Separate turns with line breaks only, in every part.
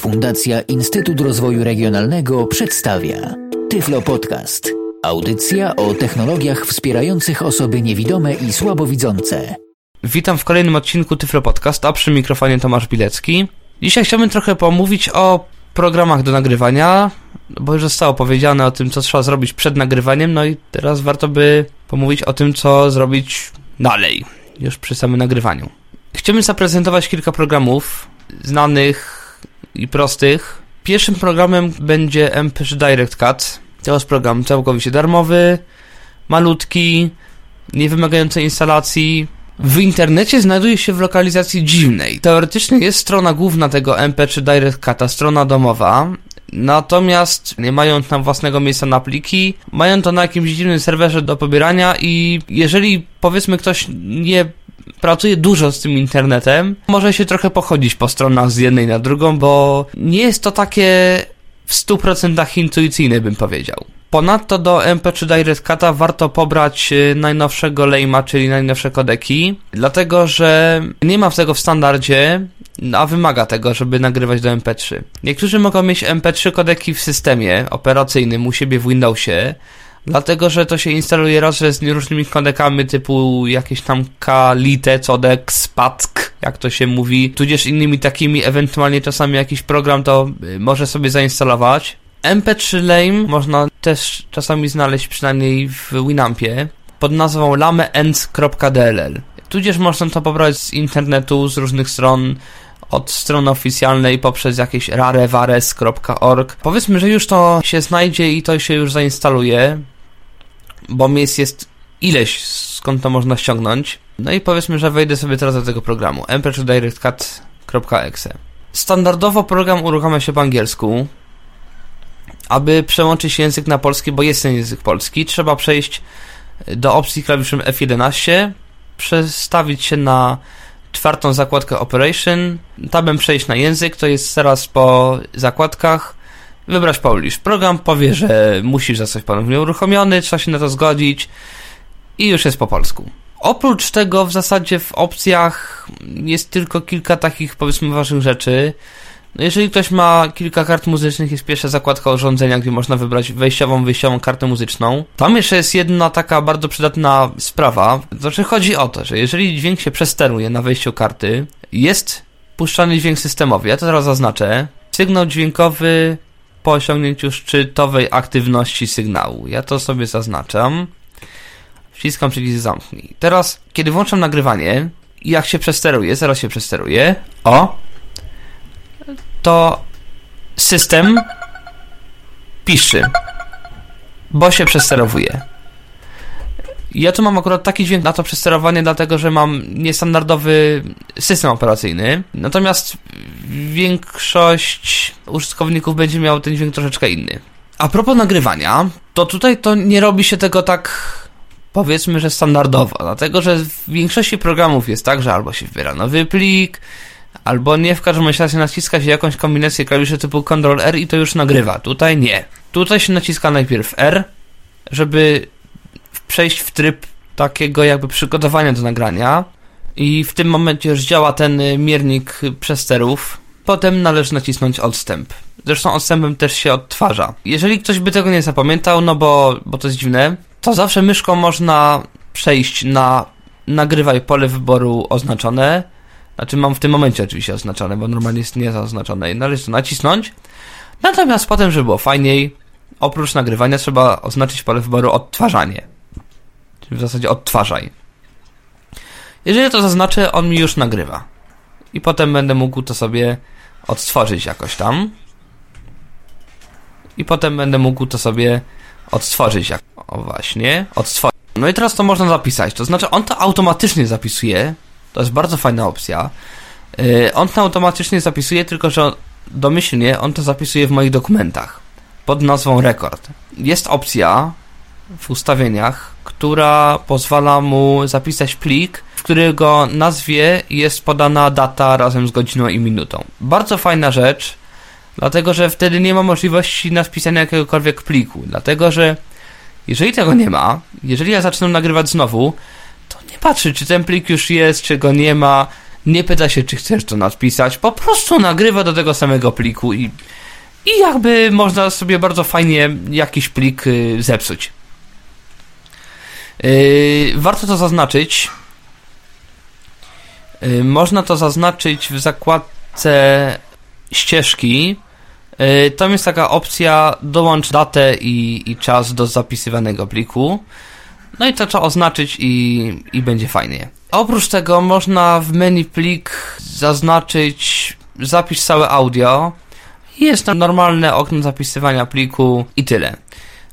Fundacja Instytut Rozwoju Regionalnego przedstawia Tyflo Podcast. Audycja o technologiach wspierających osoby niewidome i słabowidzące.
Witam w kolejnym odcinku Tyflo Podcast, a przy mikrofonie Tomasz Bilecki. Dzisiaj chciałbym trochę pomówić o programach do nagrywania, bo już zostało powiedziane o tym, co trzeba zrobić przed nagrywaniem, no i teraz warto by pomówić o tym, co zrobić dalej, już przy samym nagrywaniu. Chciałbym zaprezentować kilka programów znanych i prostych. Pierwszym programem będzie MP3 Direct Cut. To jest program całkowicie darmowy, malutki, nie wymagający instalacji. W internecie znajduje się w lokalizacji dziwnej. Teoretycznie jest strona główna tego MP3 Direct Cut'a, strona domowa, Natomiast nie mają tam własnego miejsca na pliki, mają to na jakimś dziwnym serwerze do pobierania i jeżeli powiedzmy ktoś nie pracuje dużo z tym internetem, może się trochę pochodzić po stronach z jednej na drugą, bo nie jest to takie w 100% intuicyjne, bym powiedział. Ponadto do MP3 Direct Cut'a warto pobrać y, najnowszego Lejma, czyli najnowsze kodeki, dlatego że nie ma tego w standardzie, a wymaga tego, żeby nagrywać do MP3. Niektórzy mogą mieć MP3 kodeki w systemie operacyjnym u siebie w Windowsie, Dlatego, że to się instaluje raz, z różnymi kodekami typu jakieś tam Kalite, Codec, Spack, jak to się mówi, tudzież innymi takimi, ewentualnie czasami jakiś program to y, może sobie zainstalować. MP3 Lame można też czasami znaleźć przynajmniej w Winampie pod nazwą lameends.dll. Tudzież można to pobrać z internetu, z różnych stron, od strony oficjalnej poprzez jakieś rarevares.org. Powiedzmy, że już to się znajdzie i to się już zainstaluje, bo miejsc jest ileś, skąd to można ściągnąć. No i powiedzmy, że wejdę sobie teraz do tego programu mp3directcut.exe. Standardowo program uruchamia się po angielsku. Aby przełączyć język na polski, bo jest ten język polski, trzeba przejść do opcji klawiszem F11, przestawić się na czwartą zakładkę Operation, tabem przejść na język, to jest teraz po zakładkach, wybrać Polish. Program powie, że musisz zostać ponownie uruchomiony, trzeba się na to zgodzić i już jest po polsku. Oprócz tego w zasadzie w opcjach jest tylko kilka takich powiedzmy ważnych rzeczy. No jeżeli ktoś ma kilka kart muzycznych, jest pierwsza zakładka urządzenia, gdzie można wybrać wejściową, wyjściową kartę muzyczną. Tam jeszcze jest jedna taka bardzo przydatna sprawa. Znaczy chodzi o to, że jeżeli dźwięk się przesteruje na wejściu karty, jest puszczany dźwięk systemowy. Ja to teraz zaznaczę. Sygnał dźwiękowy po osiągnięciu szczytowej aktywności sygnału. Ja to sobie zaznaczam. Wciskam przycisk zamknij. Teraz, kiedy włączam nagrywanie, jak się przesteruje, zaraz się przesteruje. O! To system piszy, bo się przesterowuje. Ja tu mam akurat taki dźwięk na to przesterowanie, dlatego że mam niestandardowy system operacyjny. Natomiast większość użytkowników będzie miał ten dźwięk troszeczkę inny. A propos nagrywania, to tutaj to nie robi się tego tak powiedzmy, że standardowo, dlatego że w większości programów jest tak, że albo się wbiera nowy plik, Albo nie, w każdym razie naciska się jakąś kombinację klawiszy typu Ctrl R i to już nagrywa. Tutaj nie. Tutaj się naciska najpierw R, żeby przejść w tryb takiego jakby przygotowania do nagrania. I w tym momencie już działa ten miernik przesterów. Potem należy nacisnąć odstęp. Zresztą odstępem też się odtwarza. Jeżeli ktoś by tego nie zapamiętał, no bo, bo to jest dziwne, to zawsze myszką można przejść na nagrywaj pole wyboru oznaczone znaczy mam w tym momencie oczywiście oznaczone, bo normalnie jest niezaznaczone i należy to nacisnąć. Natomiast potem, żeby było fajniej, oprócz nagrywania trzeba oznaczyć pole wyboru odtwarzanie. Czyli w zasadzie odtwarzaj. Jeżeli to zaznaczę, on mi już nagrywa. I potem będę mógł to sobie odtworzyć jakoś tam. I potem będę mógł to sobie odtworzyć. Jak... O właśnie, odtworzyć. No i teraz to można zapisać. To znaczy on to automatycznie zapisuje to jest bardzo fajna opcja. Y, on to automatycznie zapisuje, tylko że domyślnie on to zapisuje w moich dokumentach pod nazwą rekord. Jest opcja w ustawieniach, która pozwala mu zapisać plik, w którego nazwie jest podana data razem z godziną i minutą. Bardzo fajna rzecz, dlatego że wtedy nie ma możliwości napisania jakiegokolwiek pliku, dlatego że jeżeli tego nie ma, jeżeli ja zacznę nagrywać znowu, patrzy, czy ten plik już jest, czy go nie ma. nie pyta się, czy chcesz to nadpisać, po prostu nagrywa do tego samego pliku i, i jakby można sobie bardzo fajnie jakiś plik y, zepsuć. Yy, warto to zaznaczyć. Yy, można to zaznaczyć w zakładce ścieżki. Yy, tam jest taka opcja dołącz datę i, i czas do zapisywanego pliku. No i to trzeba oznaczyć i, i będzie fajnie. Oprócz tego można w menu plik zaznaczyć zapisz całe audio. Jest tam normalne okno zapisywania pliku i tyle.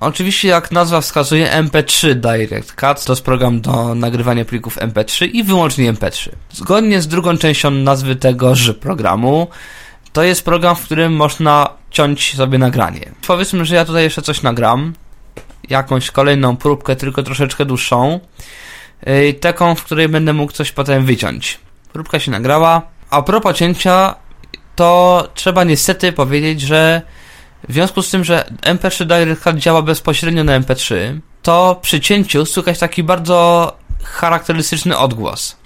Oczywiście, jak nazwa wskazuje, MP3 Direct Cut to jest program do nagrywania plików MP3 i wyłącznie MP3. Zgodnie z drugą częścią nazwy tegoż programu, to jest program, w którym można ciąć sobie nagranie. Powiedzmy, że ja tutaj jeszcze coś nagram, jakąś kolejną próbkę, tylko troszeczkę dłuższą, yy, taką, w której będę mógł coś potem wyciąć. Próbka się nagrała, a propos cięcia, to trzeba niestety powiedzieć, że w związku z tym, że MP3 Direct Cut działa bezpośrednio na MP3, to przy cięciu słychać taki bardzo charakterystyczny odgłos.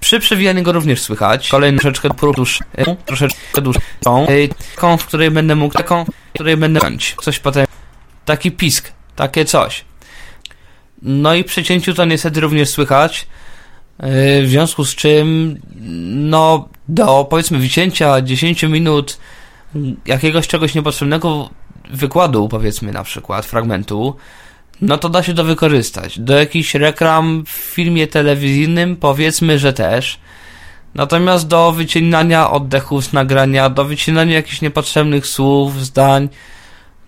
Przy przewijaniu go również słychać. Kolejną troszeczkę dłuższą, troszeczkę dłuższą, taką, w której będę mógł, taką, w której będę. Coś potem, taki pisk, takie coś. No i przy cięciu to niestety również słychać. W związku z czym, no, do powiedzmy wycięcia 10 minut jakiegoś czegoś niepotrzebnego wykładu, powiedzmy na przykład, fragmentu, no to da się to wykorzystać. Do jakichś reklam w filmie telewizyjnym powiedzmy, że też. Natomiast do wycinania oddechów z nagrania, do wycinania jakichś niepotrzebnych słów, zdań,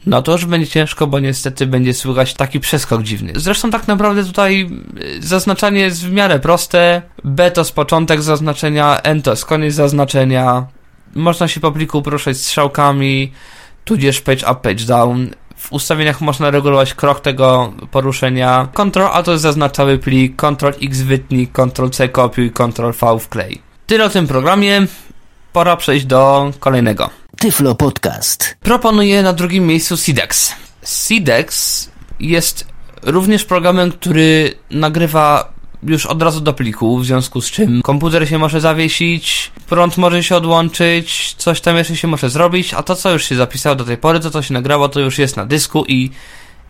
no to już będzie ciężko, bo niestety będzie słychać taki przeskok dziwny. Zresztą tak naprawdę tutaj y, zaznaczanie jest w miarę proste. B to jest początek zaznaczenia, N to jest koniec zaznaczenia można się po pliku poruszać strzałkami, tudzież page up, page down. W ustawieniach można regulować krok tego poruszenia. Ctrl A to jest zaznaczały plik, Ctrl X wytnij, Ctrl C kopiuj, Ctrl V wklej. Tyle o tym programie. Pora przejść do kolejnego.
Tyflo Podcast.
Proponuję na drugim miejscu Sidex. Sidex jest również programem, który nagrywa już od razu do pliku, w związku z czym komputer się może zawiesić, prąd może się odłączyć, coś tam jeszcze się może zrobić, a to co już się zapisało do tej pory, to co się nagrało, to już jest na dysku i,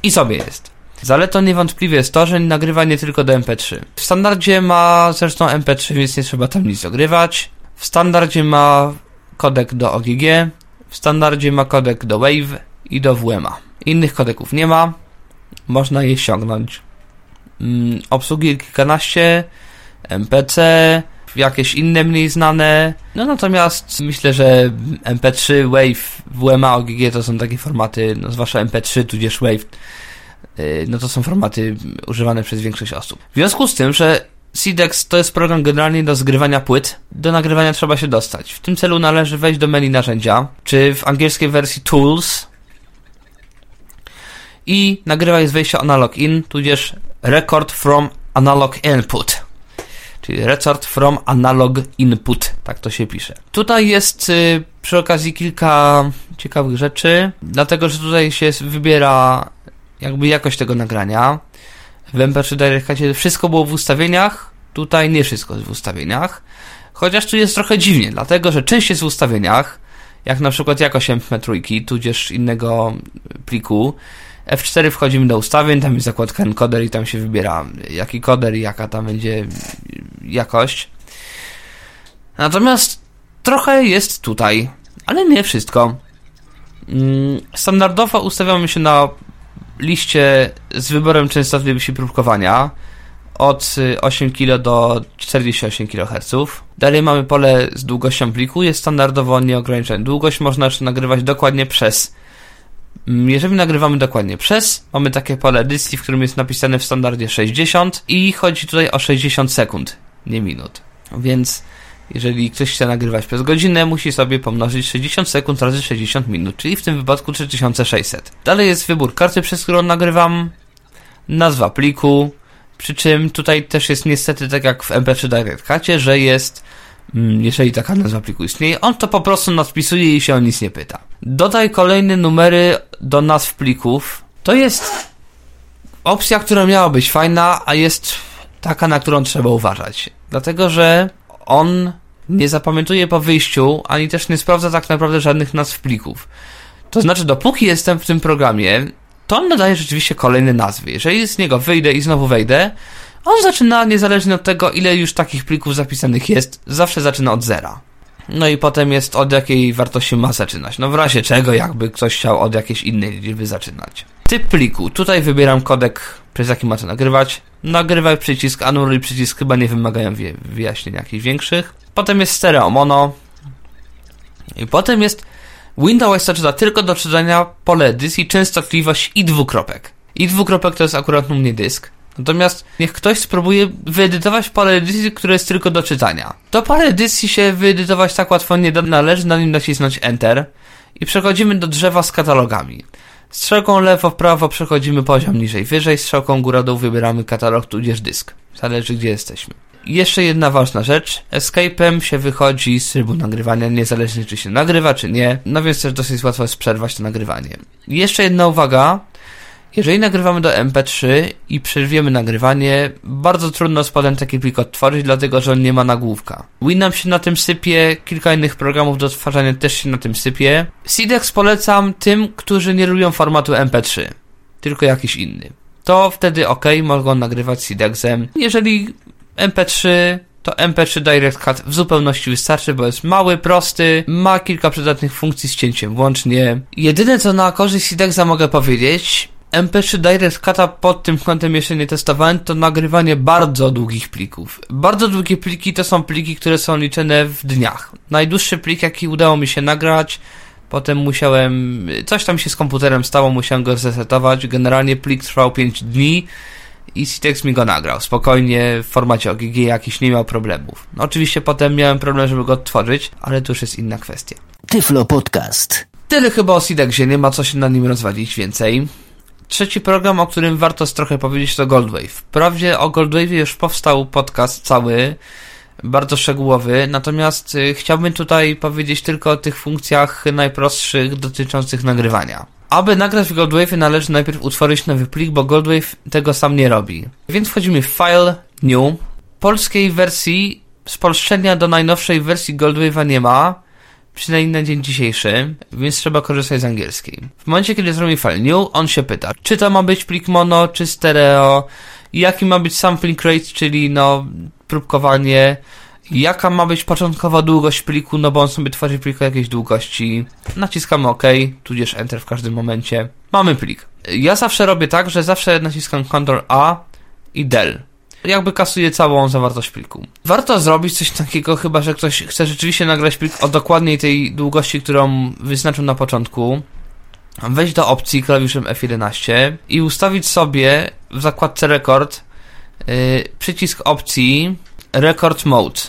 i sobie jest. Zaletą niewątpliwie jest to, że nagrywa nie tylko do MP3. W standardzie ma zresztą MP3, więc nie trzeba tam nic ogrywać. W standardzie ma kodek do OGG, w standardzie ma kodek do WAVE i do WMA. Innych kodeków nie ma, można je ściągnąć mm, obsługi kilkanaście, MPC, jakieś inne mniej znane. No natomiast myślę, że MP3, Wave, WMA, OGG to są takie formaty, no zwłaszcza MP3 tudzież Wave, yy, no to są formaty używane przez większość osób. W związku z tym, że CDEX to jest program generalnie do zgrywania płyt. Do nagrywania trzeba się dostać. W tym celu należy wejść do menu narzędzia, czy w angielskiej wersji Tools i nagrywać z wejścia analog in, tudzież record from analog input. Czyli record from analog input, tak to się pisze. Tutaj jest y, przy okazji kilka ciekawych rzeczy, dlatego że tutaj się wybiera jakby jakość tego nagrania. W MP3 Direct wszystko było w ustawieniach, tutaj nie wszystko jest w ustawieniach. Chociaż tu jest trochę dziwnie, dlatego że część jest w ustawieniach, jak na przykład jakość MP3, tudzież innego pliku, F4 wchodzimy do ustawień, tam jest zakładka encoder i tam się wybiera jaki koder i jaka tam będzie jakość. Natomiast trochę jest tutaj, ale nie wszystko. Mm, standardowo ustawiamy się na liście z wyborem częstotliwości próbkowania od 8 kg do 48 kHz. Dalej mamy pole z długością pliku, jest standardowo nieograniczona długość, można nagrywać dokładnie przez Mm, jeżeli nagrywamy dokładnie przez, mamy takie pole edycji, w którym jest napisane w standardzie 60 i chodzi tutaj o 60 sekund, nie minut. Więc jeżeli ktoś chce nagrywać przez godzinę, musi sobie pomnożyć 60 sekund razy 60 minut, czyli w tym wypadku 3600. Dalej jest wybór karty, przez którą nagrywam, nazwa pliku, przy czym tutaj też jest niestety tak jak w MP3 Direct Cutie, że jest Mm, jeżeli taka nazwa pliku istnieje, on to po prostu nadpisuje i się o nic nie pyta. Dodaj kolejne numery do nazw plików. To jest opcja, która miała być fajna, a jest taka, na którą trzeba uważać. Dlatego, że on nie zapamiętuje po wyjściu, ani też nie sprawdza tak naprawdę żadnych nazw plików. To znaczy, dopóki jestem w tym programie, to on nadaje rzeczywiście kolejne nazwy. Jeżeli z niego wyjdę i znowu wejdę, on zaczyna, niezależnie od tego, ile już takich plików zapisanych jest, zawsze zaczyna od zera. No i potem jest od jakiej wartości ma zaczynać. No w razie czego, jakby ktoś chciał od jakiejś innej liczby zaczynać. Typ pliku. Tutaj wybieram kodek, przez jaki ma to nagrywać. Nagrywaj przycisk, anuluj przycisk chyba nie wymagają wyjaśnień jakichś większych. Potem jest stereo mono. I potem jest Windows zaczyna tylko do czytania pole dysk i częstotliwość i dwukropek. I dwukropek to jest akurat u mnie dysk. Natomiast niech ktoś spróbuje wyedytować pole edycji, które jest tylko do czytania. To pole edycji się wyedytować tak łatwo nie da, należy na nim nacisnąć Enter i przechodzimy do drzewa z katalogami. Strzałką lewo, prawo przechodzimy poziom niżej, wyżej, strzałką góra dół wybieramy katalog tudzież dysk. Zależy gdzie jesteśmy. I jeszcze jedna ważna rzecz. Escape'em się wychodzi z trybu nagrywania, niezależnie czy się nagrywa, czy nie. No więc też dosyć łatwo jest przerwać to nagrywanie. I jeszcze jedna uwaga. Jeżeli nagrywamy do MP3 i przerwiemy nagrywanie, bardzo trudno z taki plik odtworzyć, dlatego że on nie ma nagłówka. Winam się na tym sypie, kilka innych programów do odtwarzania też się na tym sypie. Sidex polecam tym, którzy nie lubią formatu MP3, tylko jakiś inny. To wtedy ok, mogą nagrywać Sidexem. Jeżeli MP3 to MP3 Direct Cut w zupełności wystarczy, bo jest mały, prosty, ma kilka przydatnych funkcji z cięciem włącznie. Jedyne co na korzyść Sidexa mogę powiedzieć, MP3 Direct Cut'a pod tym kątem jeszcze nie testowałem, to nagrywanie bardzo długich plików. Bardzo długie pliki to są pliki, które są liczone w dniach. Najdłuższy plik, jaki udało mi się nagrać, potem musiałem, coś tam się z komputerem stało, musiałem go zresetować. Generalnie plik trwał 5 dni i Citex mi go nagrał. Spokojnie, w formacie OGG jakiś nie miał problemów. No, oczywiście potem miałem problem, żeby go odtworzyć, ale to już jest inna kwestia.
Tyflo Podcast.
Tyle chyba o Sidexie, nie ma co się na nim rozwalić więcej. Trzeci program, o którym warto trochę powiedzieć, to Goldwave. Wprawdzie o Goldwave już powstał podcast cały, bardzo szczegółowy, natomiast y, chciałbym tutaj powiedzieć tylko o tych funkcjach najprostszych dotyczących nagrywania. Aby nagrać w Goldwave należy najpierw utworzyć nowy plik, bo Goldwave tego sam nie robi. Więc wchodzimy w File, New. Polskiej wersji spolszczenia do najnowszej wersji Goldwave'a nie ma, przynajmniej na dzień dzisiejszy, więc trzeba korzystać z angielskiej. W momencie, kiedy zrobi file new, on się pyta, czy to ma być plik mono, czy stereo, jaki ma być sampling rate, czyli no, próbkowanie, jaka ma być początkowa długość pliku, no bo on sobie tworzy plik o jakiejś długości. Naciskamy OK, tudzież Enter w każdym momencie. Mamy plik. Ja zawsze robię tak, że zawsze naciskam Ctrl A i del jakby kasuje całą zawartość pliku. Warto zrobić coś takiego, chyba że ktoś chce rzeczywiście nagrać plik o dokładniej tej długości, którą wyznaczył na początku. Wejść do opcji klawiszem F11 i ustawić sobie w zakładce rekord yy, przycisk opcji Record Mode.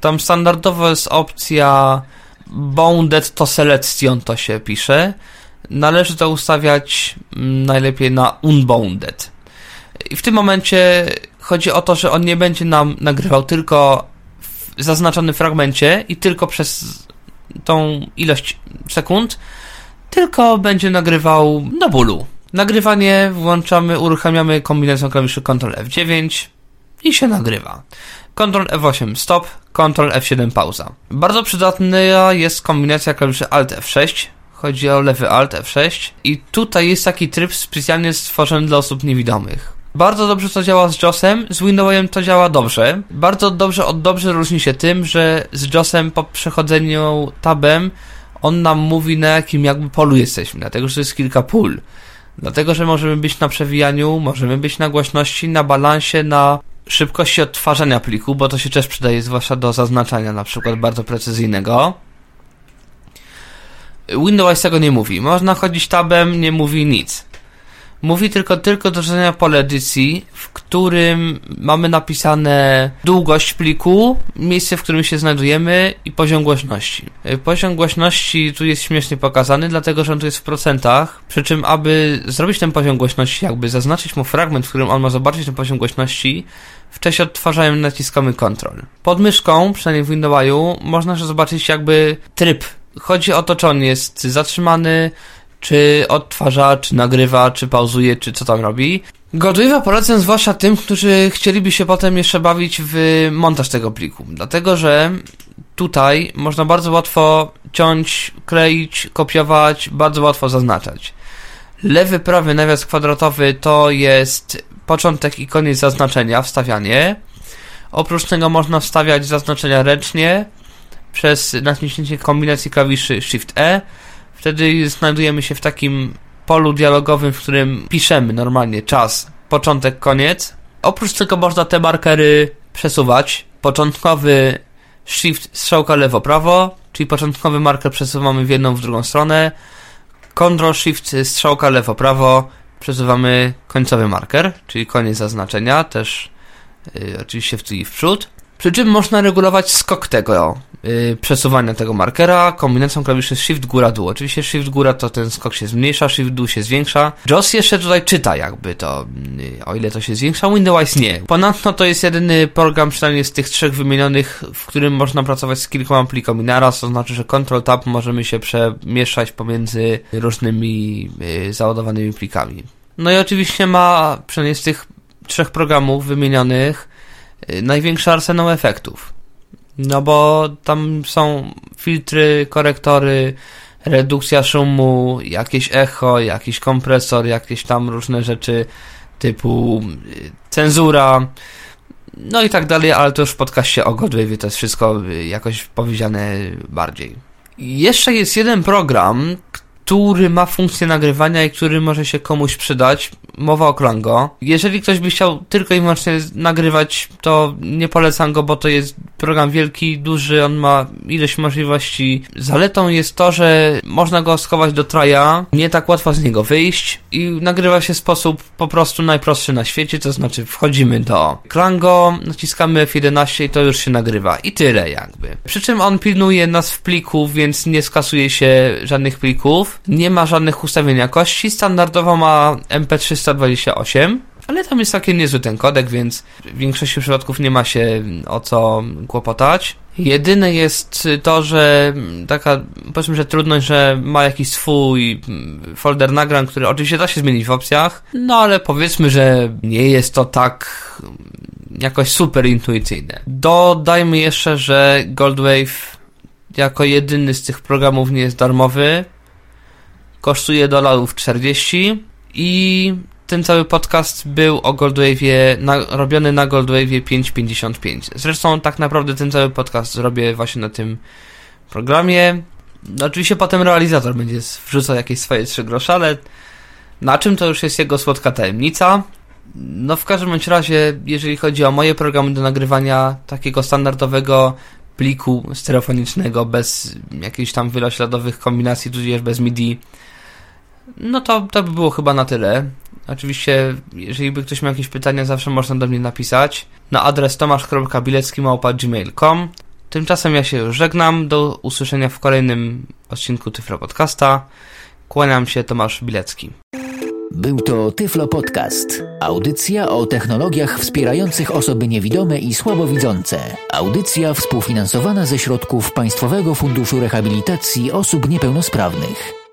Tam standardowo jest opcja Bounded to Selection, to się pisze. Należy to ustawiać mm, najlepiej na Unbounded. I w tym momencie chodzi o to, że on nie będzie nam nagrywał tylko w zaznaczonym fragmencie i tylko przez tą ilość sekund, tylko będzie nagrywał do bólu. Nagrywanie włączamy, uruchamiamy kombinacją klawiszy Ctrl F9 i się nagrywa. Ctrl F8 stop, Ctrl F7 pauza. Bardzo przydatna jest kombinacja klawiszy Alt F6. Chodzi o lewy Alt F6 i tutaj jest taki tryb specjalnie stworzony dla osób niewidomych. Bardzo dobrze to działa z JOSem, z Windowsem to działa dobrze. Bardzo dobrze od dobrze różni się tym, że z JOSem po przechodzeniu tabem on nam mówi na jakim jakby polu jesteśmy, dlatego że jest kilka pól. Dlatego, że możemy być na przewijaniu, możemy być na głośności, na balansie, na szybkości odtwarzania pliku, bo to się też przydaje zwłaszcza do zaznaczania na przykład bardzo precyzyjnego. Windows tego nie mówi. Można chodzić tabem, nie mówi nic. Mówi tylko, tylko do żenia pole edycji, w którym mamy napisane długość pliku, miejsce, w którym się znajdujemy i poziom głośności. Y, poziom głośności tu jest śmiesznie pokazany, dlatego że on tu jest w procentach, przy czym aby zrobić ten poziom głośności, jakby zaznaczyć mu fragment, w którym on ma zobaczyć ten poziom głośności, w czasie odtwarzania naciskamy Ctrl. Pod myszką, przynajmniej w Windowsu, można zobaczyć jakby tryb. Chodzi o to, czy on jest zatrzymany, czy odtwarza, czy nagrywa, czy pauzuje, czy co tam robi. Godwave'a polecam zwłaszcza tym, którzy chcieliby się potem jeszcze bawić w montaż tego pliku, dlatego że tutaj można bardzo łatwo ciąć, kleić, kopiować, bardzo łatwo zaznaczać. Lewy, prawy nawias kwadratowy to jest początek i koniec zaznaczenia, wstawianie. Oprócz tego można wstawiać zaznaczenia ręcznie przez naciśnięcie kombinacji klawiszy Shift-E. Wtedy znajdujemy się w takim polu dialogowym, w którym piszemy normalnie czas, początek, koniec. Oprócz tego można te markery przesuwać. Początkowy Shift, strzałka lewo-prawo, czyli początkowy marker przesuwamy w jedną, w drugą stronę. Ctrl Shift, strzałka lewo-prawo, przesuwamy końcowy marker, czyli koniec zaznaczenia, też yy, oczywiście w tył i w przód. Przy czym można regulować skok tego przesuwania tego markera kombinacją klawiszy Shift góra dół. Oczywiście Shift góra to ten skok się zmniejsza, Shift dół się zwiększa. JOS jeszcze tutaj czyta jakby to, yy, o ile to się zwiększa, Windows nie. Ponadto to jest jedyny program, przynajmniej z tych trzech wymienionych, w którym można pracować z kilkoma plikami naraz, to znaczy, że Ctrl Tab możemy się przemieszczać pomiędzy różnymi yy, załadowanymi plikami. No i oczywiście ma, przynajmniej z tych trzech programów wymienionych, Y, największy arsenał efektów. No bo tam są filtry, korektory, redukcja szumu, jakieś echo, jakiś kompresor, jakieś tam różne rzeczy typu y, cenzura, no i tak dalej, ale to już w podcaście o Godwave to jest wszystko y, jakoś powiedziane bardziej. Jeszcze jest jeden program, który ma funkcję nagrywania i który może się komuś przydać. Mowa o Klango. Jeżeli ktoś by chciał tylko i wyłącznie nagrywać, to nie polecam go, bo to jest program wielki, duży, on ma ileś możliwości. Zaletą jest to, że można go schować do traja, nie tak łatwo z niego wyjść i nagrywa się w sposób po prostu najprostszy na świecie, to znaczy wchodzimy do Klango, naciskamy F11 i to już się nagrywa. I tyle jakby. Przy czym on pilnuje nas w pliku, więc nie skasuje się żadnych plików nie ma żadnych ustawień jakości, standardowo ma MP328, ale tam jest taki niezły ten kodek, więc w większości przypadków nie ma się o co kłopotać. Jedyne jest to, że taka, powiedzmy, że trudność, że ma jakiś swój folder nagrań, który oczywiście da się zmienić w opcjach, no ale powiedzmy, że nie jest to tak jakoś super intuicyjne. Dodajmy jeszcze, że Goldwave jako jedyny z tych programów nie jest darmowy, kosztuje dolarów 40 i ten cały podcast był o Goldwave'ie, na, robiony na Goldwave'ie 5.55. Zresztą tak naprawdę ten cały podcast zrobię właśnie na tym programie. No, oczywiście potem realizator będzie wrzucał jakieś swoje trzy grosze, ale na czym to już jest jego słodka tajemnica. No w każdym bądź razie, jeżeli chodzi o moje programy do nagrywania takiego standardowego pliku stereofonicznego bez jakichś tam wielośladowych kombinacji, tudzież bez MIDI, no to, to by było chyba na tyle. Oczywiście, jeżeli by ktoś miał jakieś pytania, zawsze można do mnie napisać na adres tomasz.bilecki.gmail.com Tymczasem ja się już żegnam. Do usłyszenia w kolejnym odcinku Tyflo Podcasta. Kłaniam się, Tomasz Bilecki.
Był to Tyflo Podcast. Audycja o technologiach wspierających osoby niewidome i słabowidzące. Audycja współfinansowana ze środków Państwowego Funduszu Rehabilitacji Osób Niepełnosprawnych.